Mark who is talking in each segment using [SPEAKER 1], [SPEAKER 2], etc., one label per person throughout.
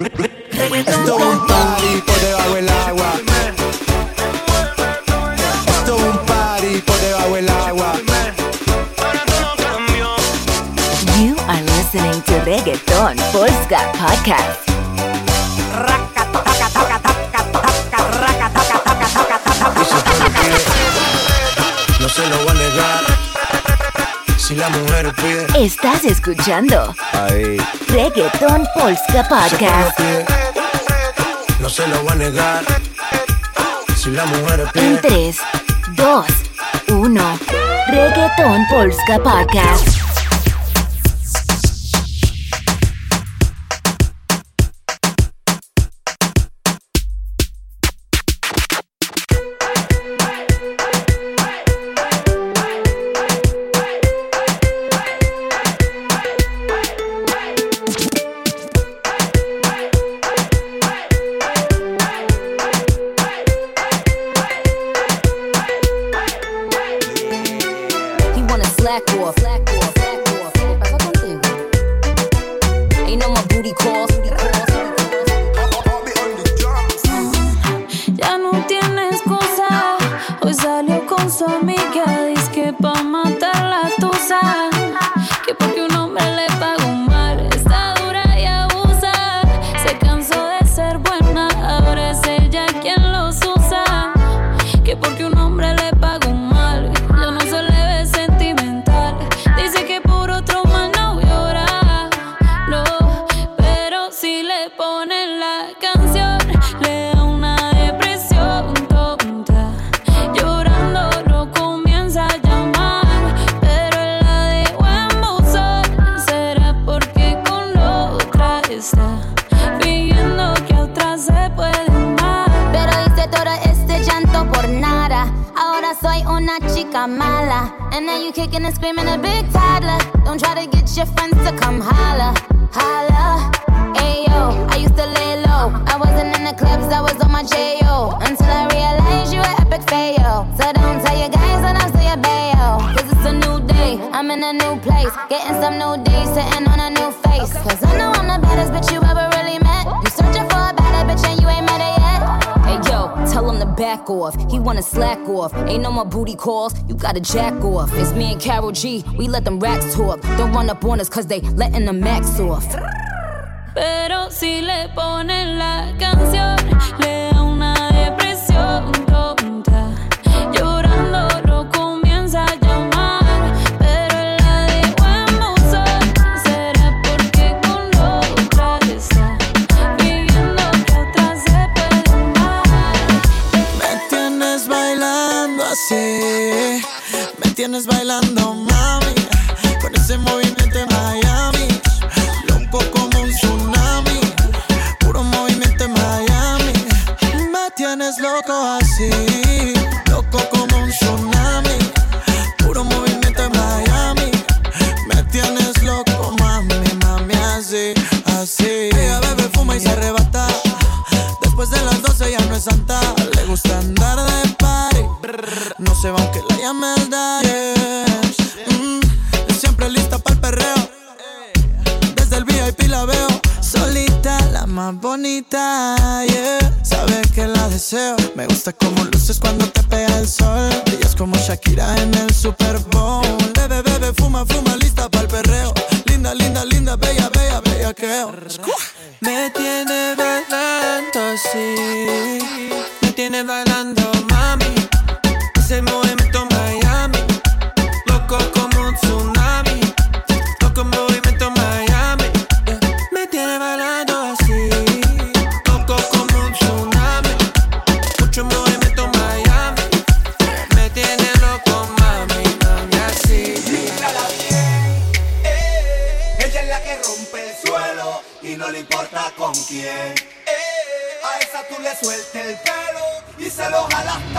[SPEAKER 1] Esto es un party por debajo del agua. Esto es un party por debajo del agua.
[SPEAKER 2] You are listening to Reggaeton Polska Podcast.
[SPEAKER 1] Si la mujer pide,
[SPEAKER 2] Estás escuchando
[SPEAKER 1] ahí.
[SPEAKER 2] Reggaeton Polska Podcast.
[SPEAKER 1] No se lo voy a negar. Si la mujer
[SPEAKER 2] En
[SPEAKER 1] pide,
[SPEAKER 2] 3, 2, 1. Reggaeton Polska Podcast.
[SPEAKER 3] Wanna slack off. Slack off. Slack off. Ain't no more booty calls. Booty calls. J.O. Until I realize you an epic fail. So don't tell your guys and I'll say your bayo. Cause it's a new day, I'm in a new place. Getting some new days, sitting on a new face. Cause I know I'm the baddest bitch you ever really met. You searching for a better bitch and you ain't met her yet. Hey yo, tell him to back off. He wanna slack off. Ain't no more booty calls. You gotta jack off. It's me and Carol G. We let them racks talk. Don't run up on us cause they letting the max off.
[SPEAKER 4] Pero si le ponen la canción, le da una depresión tonta. Llorando lo comienza a llamar, pero la dejó en buzón. Será porque con otra está fingiendo que otra se puede amar.
[SPEAKER 5] Me tienes bailando así, me tienes bailando mami, con ese movimiento loco así, Me gusta como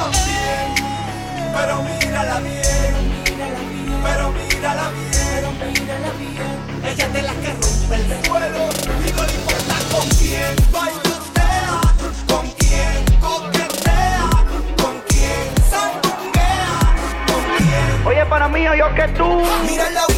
[SPEAKER 6] también. Pero mírala bien, pero mírala bien. Ella es de las que rompe el suelo y no le importa con quién. Bailotea, con quién, coquetea, con quién, sandunguea, con quién.
[SPEAKER 7] Oye, para mí, yo que tú.
[SPEAKER 6] Mírala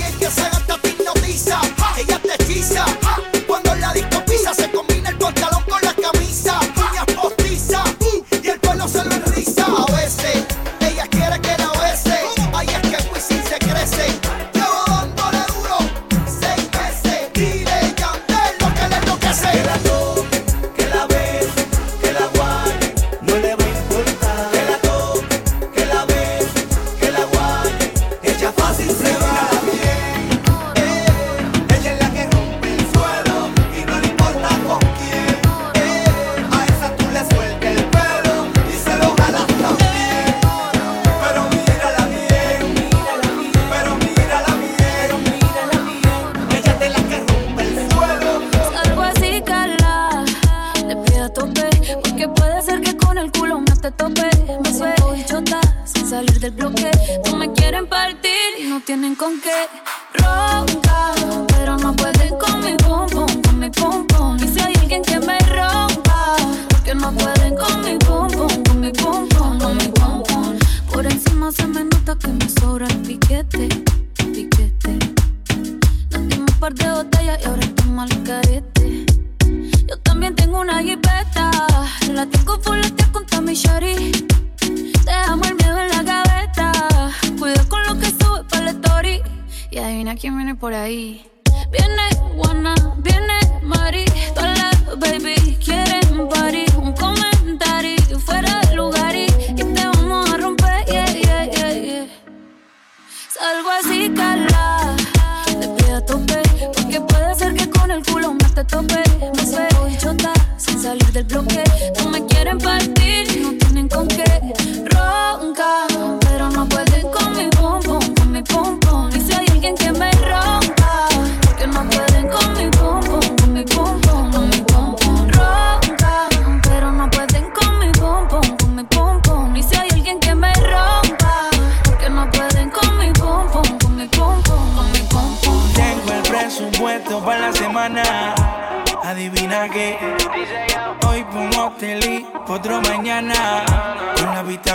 [SPEAKER 6] te
[SPEAKER 4] tope. Me suelto chota sin salir del bloque. No me quieren partir y no tienen con qué. Ronca, pero no pueden por ahí.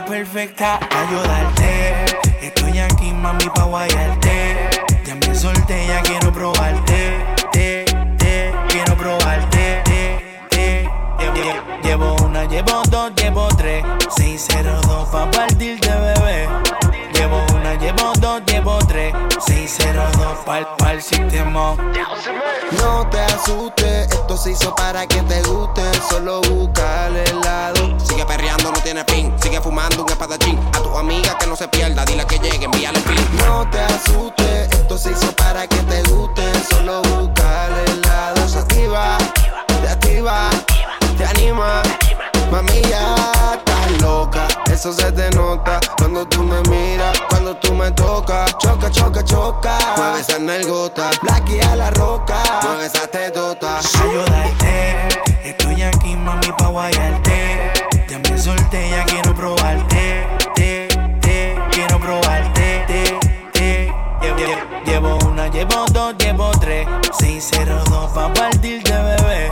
[SPEAKER 7] Perfecta para ayudarte. Estoy aquí, mami, pa' guayarte. Ya me solté, pa'l, pa'l sistema.
[SPEAKER 8] No te asustes, esto se hizo para que te guste. Solo busca el helado.
[SPEAKER 9] Sigue perreando, no tiene fin. Sigue fumando un espadachín. A tu amiga que no se pierda, dile que llegue, envíale el pin.
[SPEAKER 8] No te asustes, esto se hizo para que te guste. Solo busca el helado. Se activa, te activa, te anima. Eso se te nota cuando tú me miras, cuando tú me tocas. Choca, choca, choca. Mueve esa nalgota. A la roca. Mueve esa tetota.
[SPEAKER 7] ayudarte. Estoy aquí, mami, pa' guayarte. Ya me solté, ya quiero probarte. Te, te, quiero probarte. Te, te, llevo, llevo- una, llevo dos, llevo tres. 602 pa' partirte, bebé.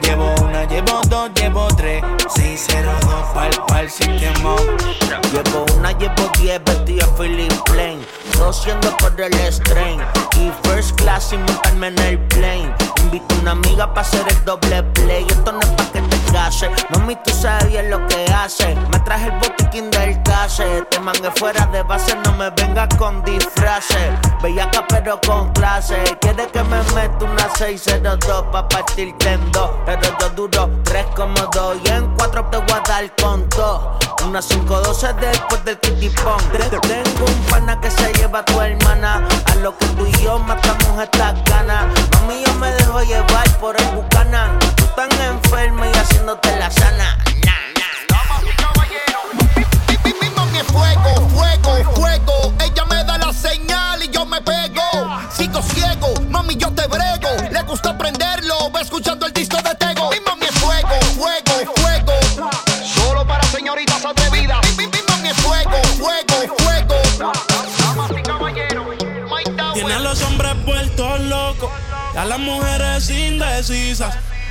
[SPEAKER 7] Llevo una, llevo dos, llevo tres. 602 pa'l, sistema.
[SPEAKER 10] Llevo una, llevo diez, vestido Philip Plain. Todo siendo por el strain. Y first class sin montarme en el plane. Invito a una amiga para hacer el doble play. Esto no es pa' que te case. Mami, tú sabes bien lo que hace. Me traje el botiquín del case. Te mangué fuera de base, no me vengas con disfraces. Bellaca pero con clase. Quiere que me meta una 602 pa' partirte en dos. Pero yo duro tres como dos. Y en cuatro te voy a dar con todo. Una 512 después del kitty pong. Tengo un pana que se lleva a tu hermana. A lo que tú y yo matamos estas ganas.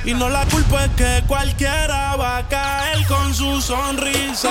[SPEAKER 10] Y
[SPEAKER 7] no la culpa es que cualquiera va a caer con su sonrisa.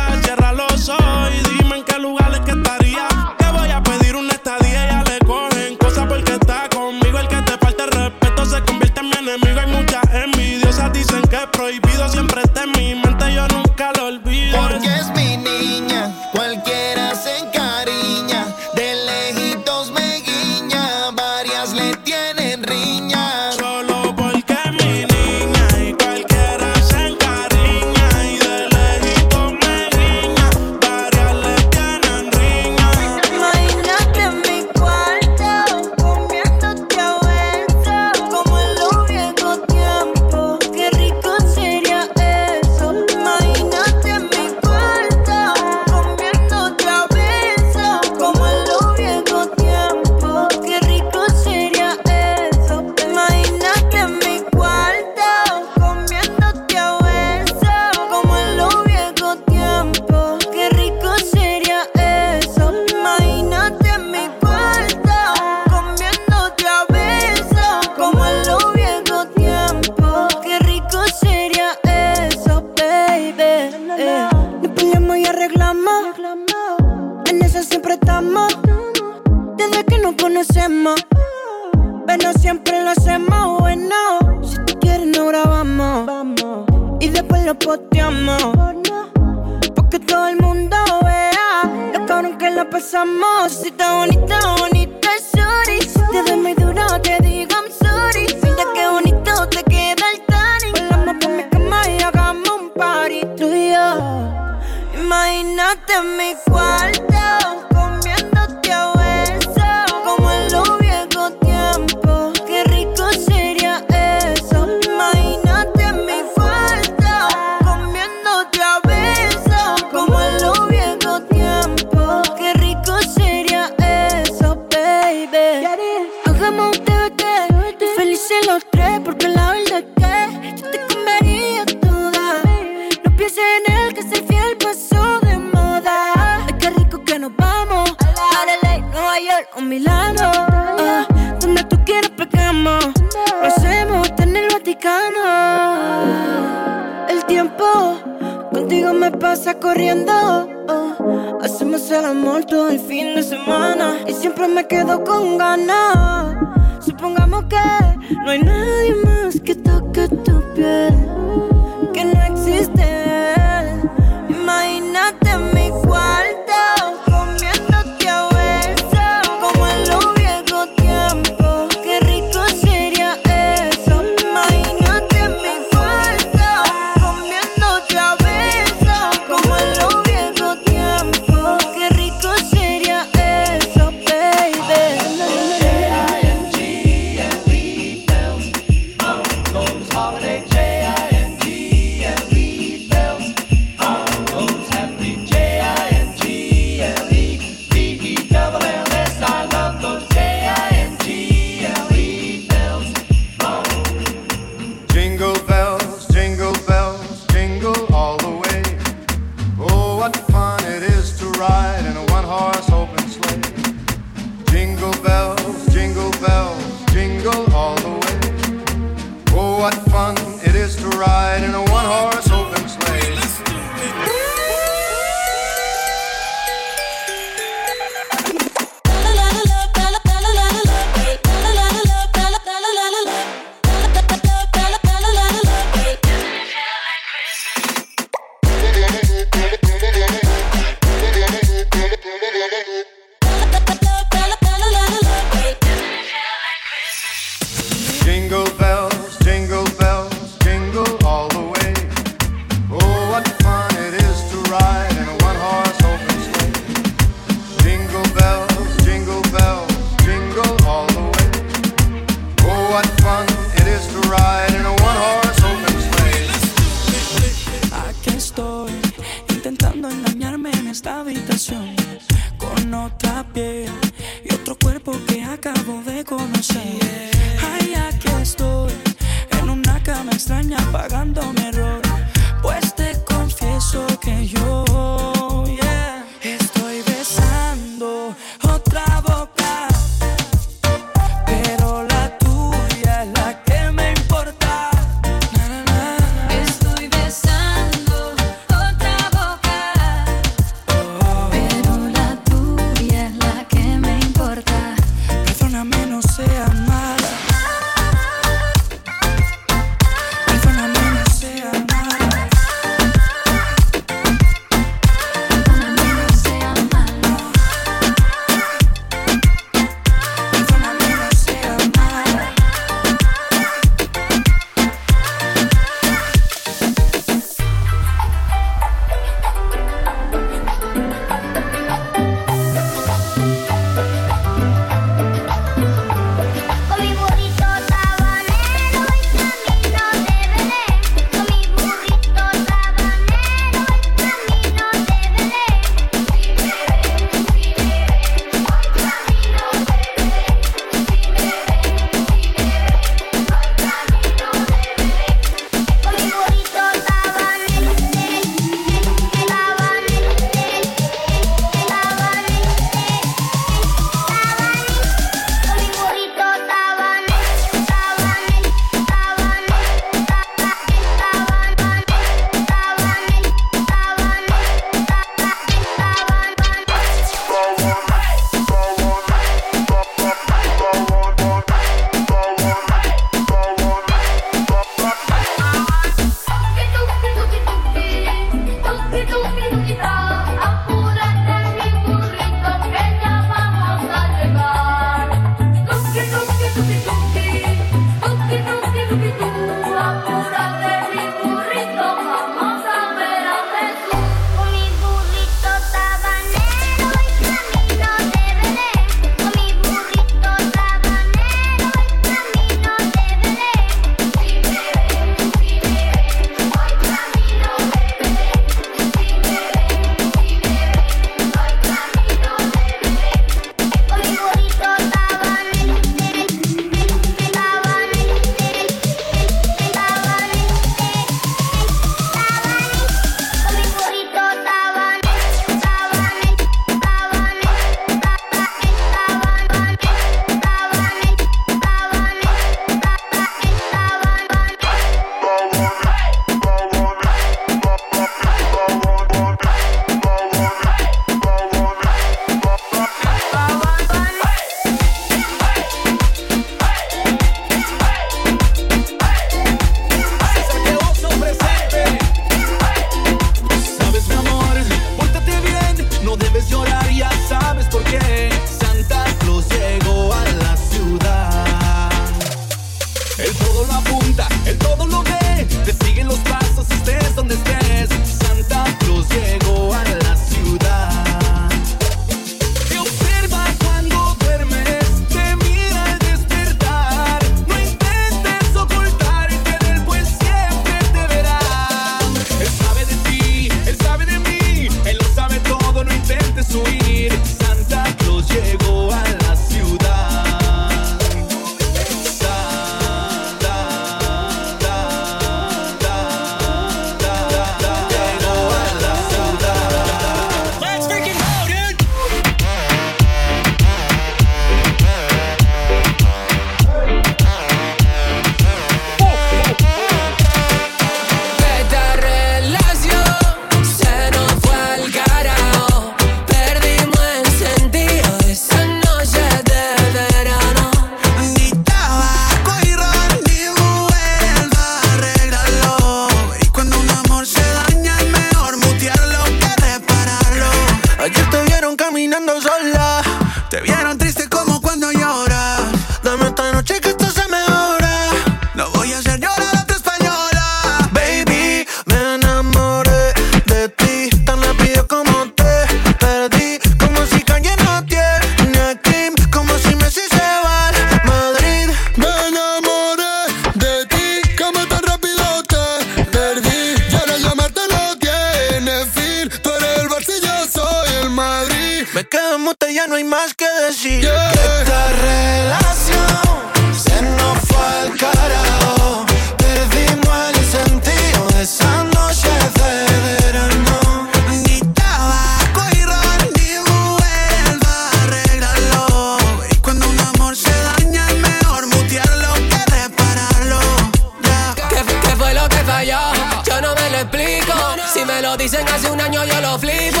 [SPEAKER 11] Me lo
[SPEAKER 12] dicen hace un año, yo lo flipo.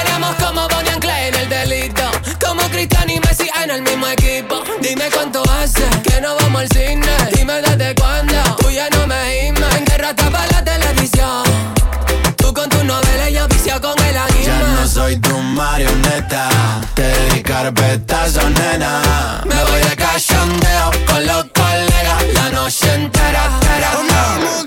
[SPEAKER 12] Éramos como Bonnie and Clyde en el delito. Como Cristian y Messi en el mismo equipo. Dime cuánto hace que no vamos al cine. Dime desde cuándo. Tú ya no me imas. En guerra tapa la televisión. Tú con tu novela y yo vicio con el anime.
[SPEAKER 1] Ya no soy tu marioneta, te di carpetazo, nena.
[SPEAKER 12] Me voy de cachondeo con los colegas la noche entera. entera.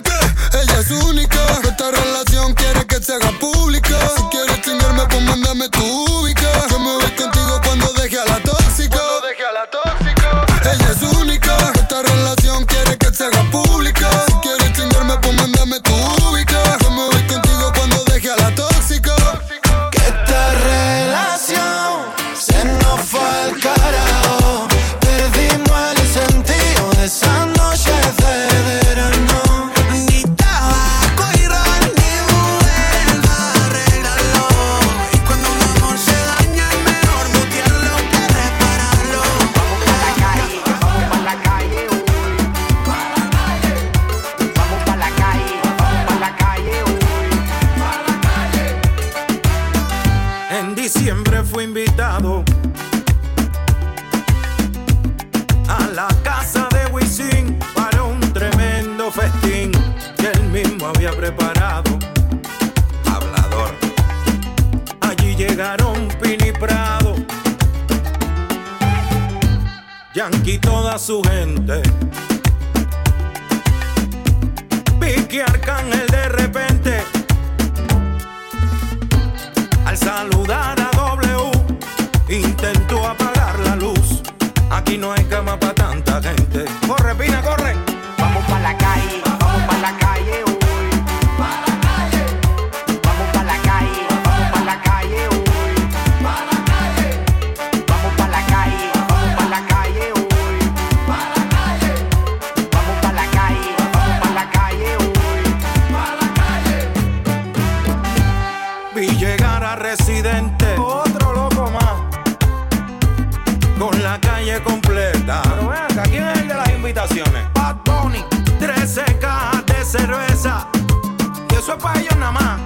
[SPEAKER 7] Eso es para ellos nada más.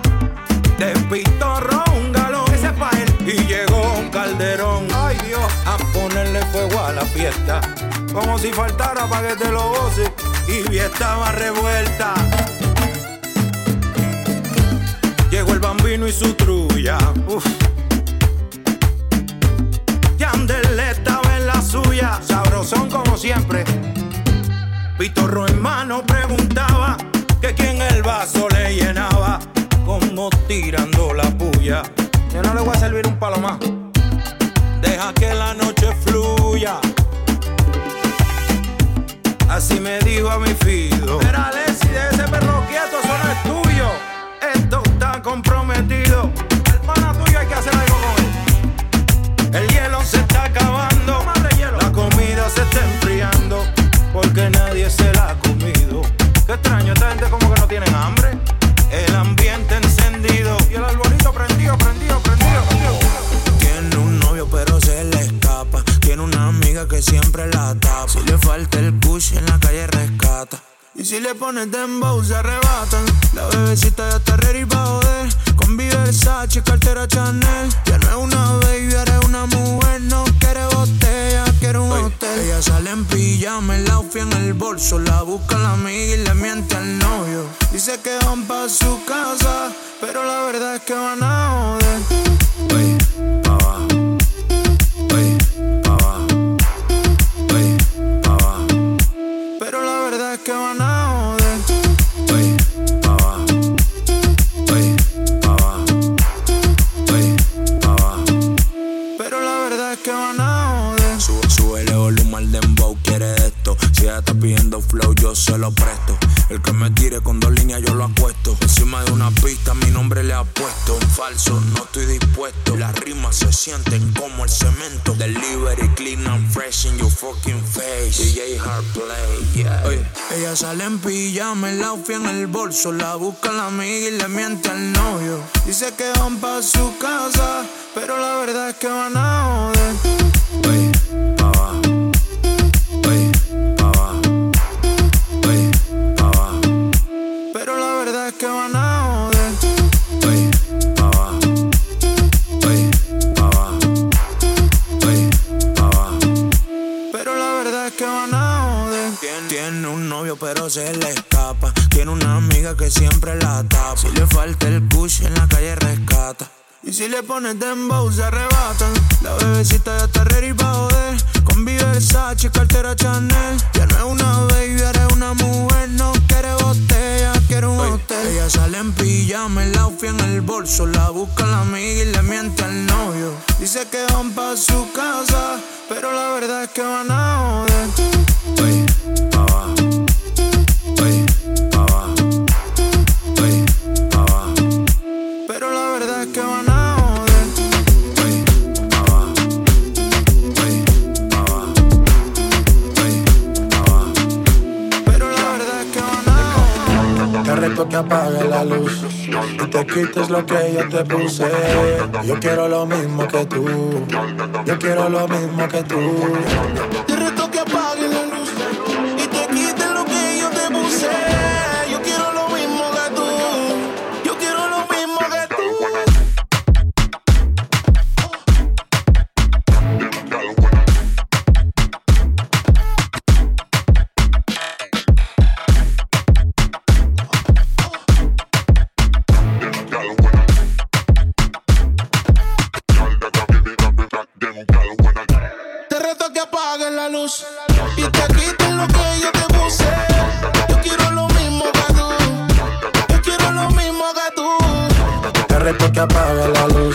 [SPEAKER 7] De pitorro un galón. Ese es para él. Y llegó un calderón. Ay Dios. A ponerle fuego a la fiesta. Como si faltara para que te lo goces. Y vi estaba revuelta. Llegó el bambino y su trulla. Uf. Yandel estaba en la suya. Sabrosón como siempre. Pitorro en mano preguntaba que quién el vaso le llenaba. Como tirando la puya. Yo no le voy a servir un palo más. Deja que la noche fluya. Así me dijo a mi fido. Mira, Alessi, de ese perro quieto, eso no es tuyo. Esto está comprometido.
[SPEAKER 1] Pones dembow se arrebatan. La bebecita ya está ready pa' joder. Con Versace, cartera Chanel. Ya no es una baby, ahora es una mujer. No quiere botella, quiere un hotel. Ella sale en pijama, el outfit en el bolso. La busca la amiga y le miente al novio. Dice que van pa' su casa, una pista, mi nombre le ha puesto. En falso, no estoy dispuesto. Las rimas se sienten como el cemento. Delivery clean and fresh in your fucking face. DJ Hard Play, yeah. Oye, ella sale en pijama, el outfit en el bolso. La busca la amiga y le miente al novio. Dice que van pa' su casa, pero la verdad es que van a joder. Se le escapa. Tiene una amiga que siempre la tapa. Si le falta el push en la calle rescata. Y si le pones dembow se arrebatan La bebecita ya está ready pa' joder. Con Versace, cartera Chanel. Ya no es una baby, ahora es una mujer. No quiere botella, quiere un hotel. Ella sale en pijama, el outfit en el bolso. La busca la amiga y le miente al novio. Dice que van pa' su casa Pero la verdad es que van a joder
[SPEAKER 13] y te quites lo que yo te puse. Yo quiero lo mismo que tú. Yo quiero lo mismo que tú.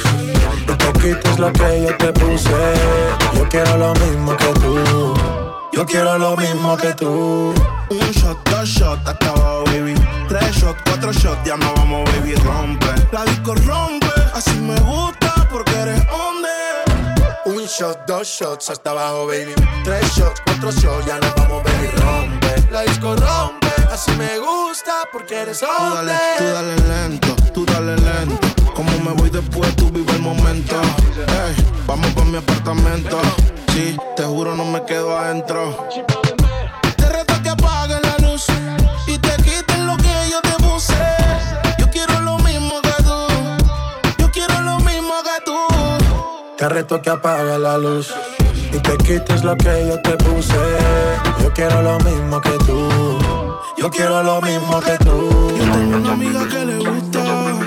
[SPEAKER 14] Y te quites lo que yo te puse. Yo quiero lo mismo que tú. Yo quiero lo mismo que tú. Un shot, dos shots, hasta abajo, baby. Tres shots, cuatro shots, ya no vamos, baby, rompe. La disco rompe, así me gusta porque eres hombre.
[SPEAKER 13] Un shot, dos shots hasta abajo, baby. Tres shots, cuatro shots, ya nos vamos, baby, rompe. La disco rompe, así me gusta porque eres
[SPEAKER 14] Tú dale,
[SPEAKER 13] hombre.
[SPEAKER 14] tú dale lento, tú dale lento. Como me voy después, tú vive el momento. Vamos pa' mi apartamento. Sí, te juro no me quedo adentro. Te reto que apagues la luz y te quites lo que yo te puse. Yo quiero lo mismo que tú. Yo quiero lo mismo que tú.
[SPEAKER 13] Te reto que apague la luz y te quites lo que yo te puse. Yo quiero lo mismo que tú. Yo quiero lo mismo que tú.
[SPEAKER 14] Yo tengo una amiga que le gusta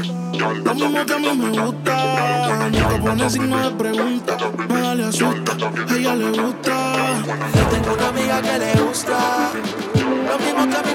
[SPEAKER 14] lo mismo que a mí me gusta. Nunca pone signo de pregunta, nada le asusta, a ella le gusta.
[SPEAKER 13] Yo tengo una amiga que le gusta lo mismo que a mí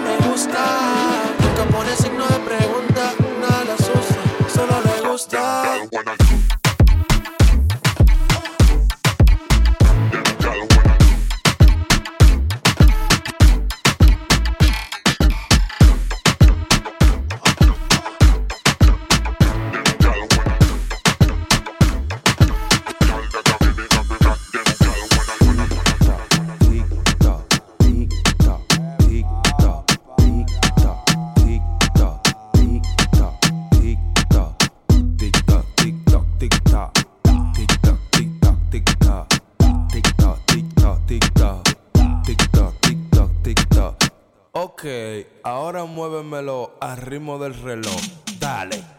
[SPEAKER 15] ritmo del reloj. Dale.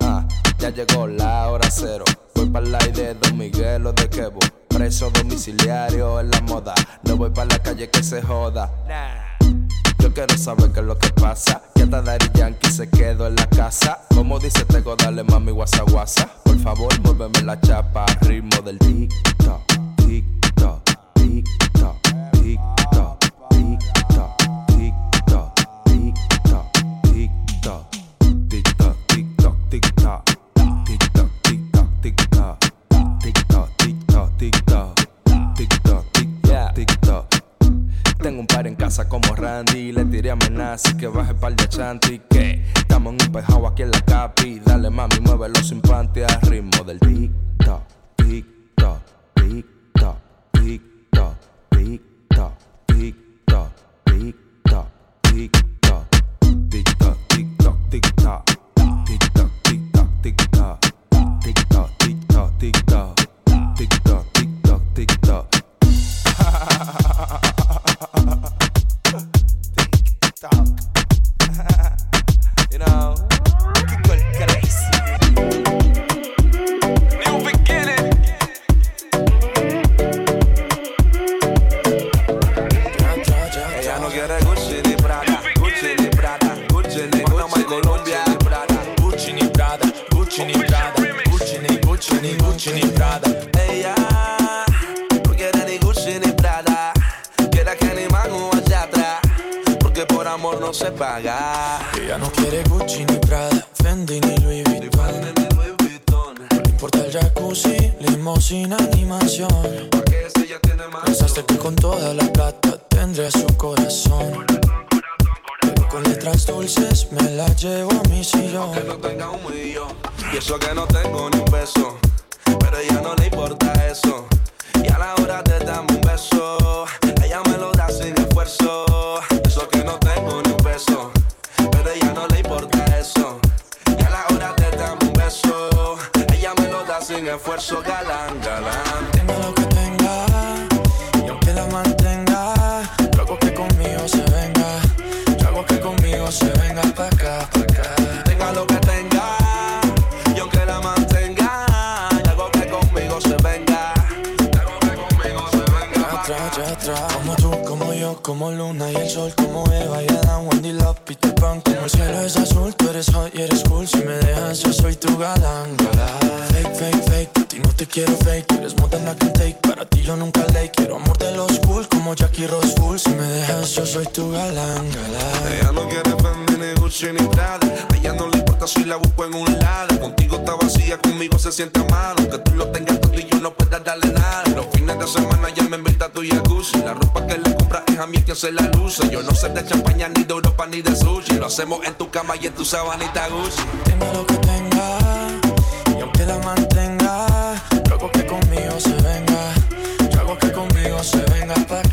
[SPEAKER 16] Ah, ya llegó la hora cero. Voy para el aire, Don Miguel o de Quebo. Preso domiciliario en la moda. No voy para la calle que se joda.
[SPEAKER 17] Yo quiero saber qué es lo que pasa. Que hasta Daddy Yankee se quedó en la casa. Como dice Tego, dale mami guasa guasa. Por favor, muéveme la chapa ritmo del tic-toc, tic-toc, como Randy. Le tiré amenaza que baje par de chanti. Que estamos en un pejao aquí en la capi. Dale mami, muévelo sin panty al ritmo del tic-toc, tic-toc, Galán, galán.
[SPEAKER 1] Tenga lo que tenga, y aunque la mantenga, yo hago que conmigo se venga. Yo hago que conmigo se venga pa' acá, pa' acá.
[SPEAKER 17] Tenga lo que tenga, y aunque la mantenga, y hago que conmigo se venga. Y hago que conmigo se venga. pa'
[SPEAKER 1] atrás, ya atrás. Como tú, como yo, como Luna y el sol, como Eva y Adán, Wendy Love, Peter Pan. Como el cielo es azul, tú eres hot y eres cool. Si me dejas, yo soy tu galán, galán. Fake, fake, fake, a ti no te quiero fake. Eres more than I can take, para ti yo nunca late. Quiero amor de los cool, como Jackie Rose Full. Si me dejas, yo soy tu galán, galán.
[SPEAKER 17] Ella no quiere Fendi ni Gucci ni Prada. A ella no le importa si la busco en un lado. Contigo está vacía, conmigo se siente a mano Que tú lo tengas todo y yo no pueda darle nada. Los fines de semana ya me invita a tu jacuzzi. La ropa que le compras es a mí quien se la luce. Yo no sé de champaña, ni de Europa, ni de sushi. Lo hacemos en tu cama y en tu sabanita Gucci
[SPEAKER 1] Tenga lo que tenga, aunque la mantenga, hago que conmigo se venga. Yo hago que conmigo se venga pa'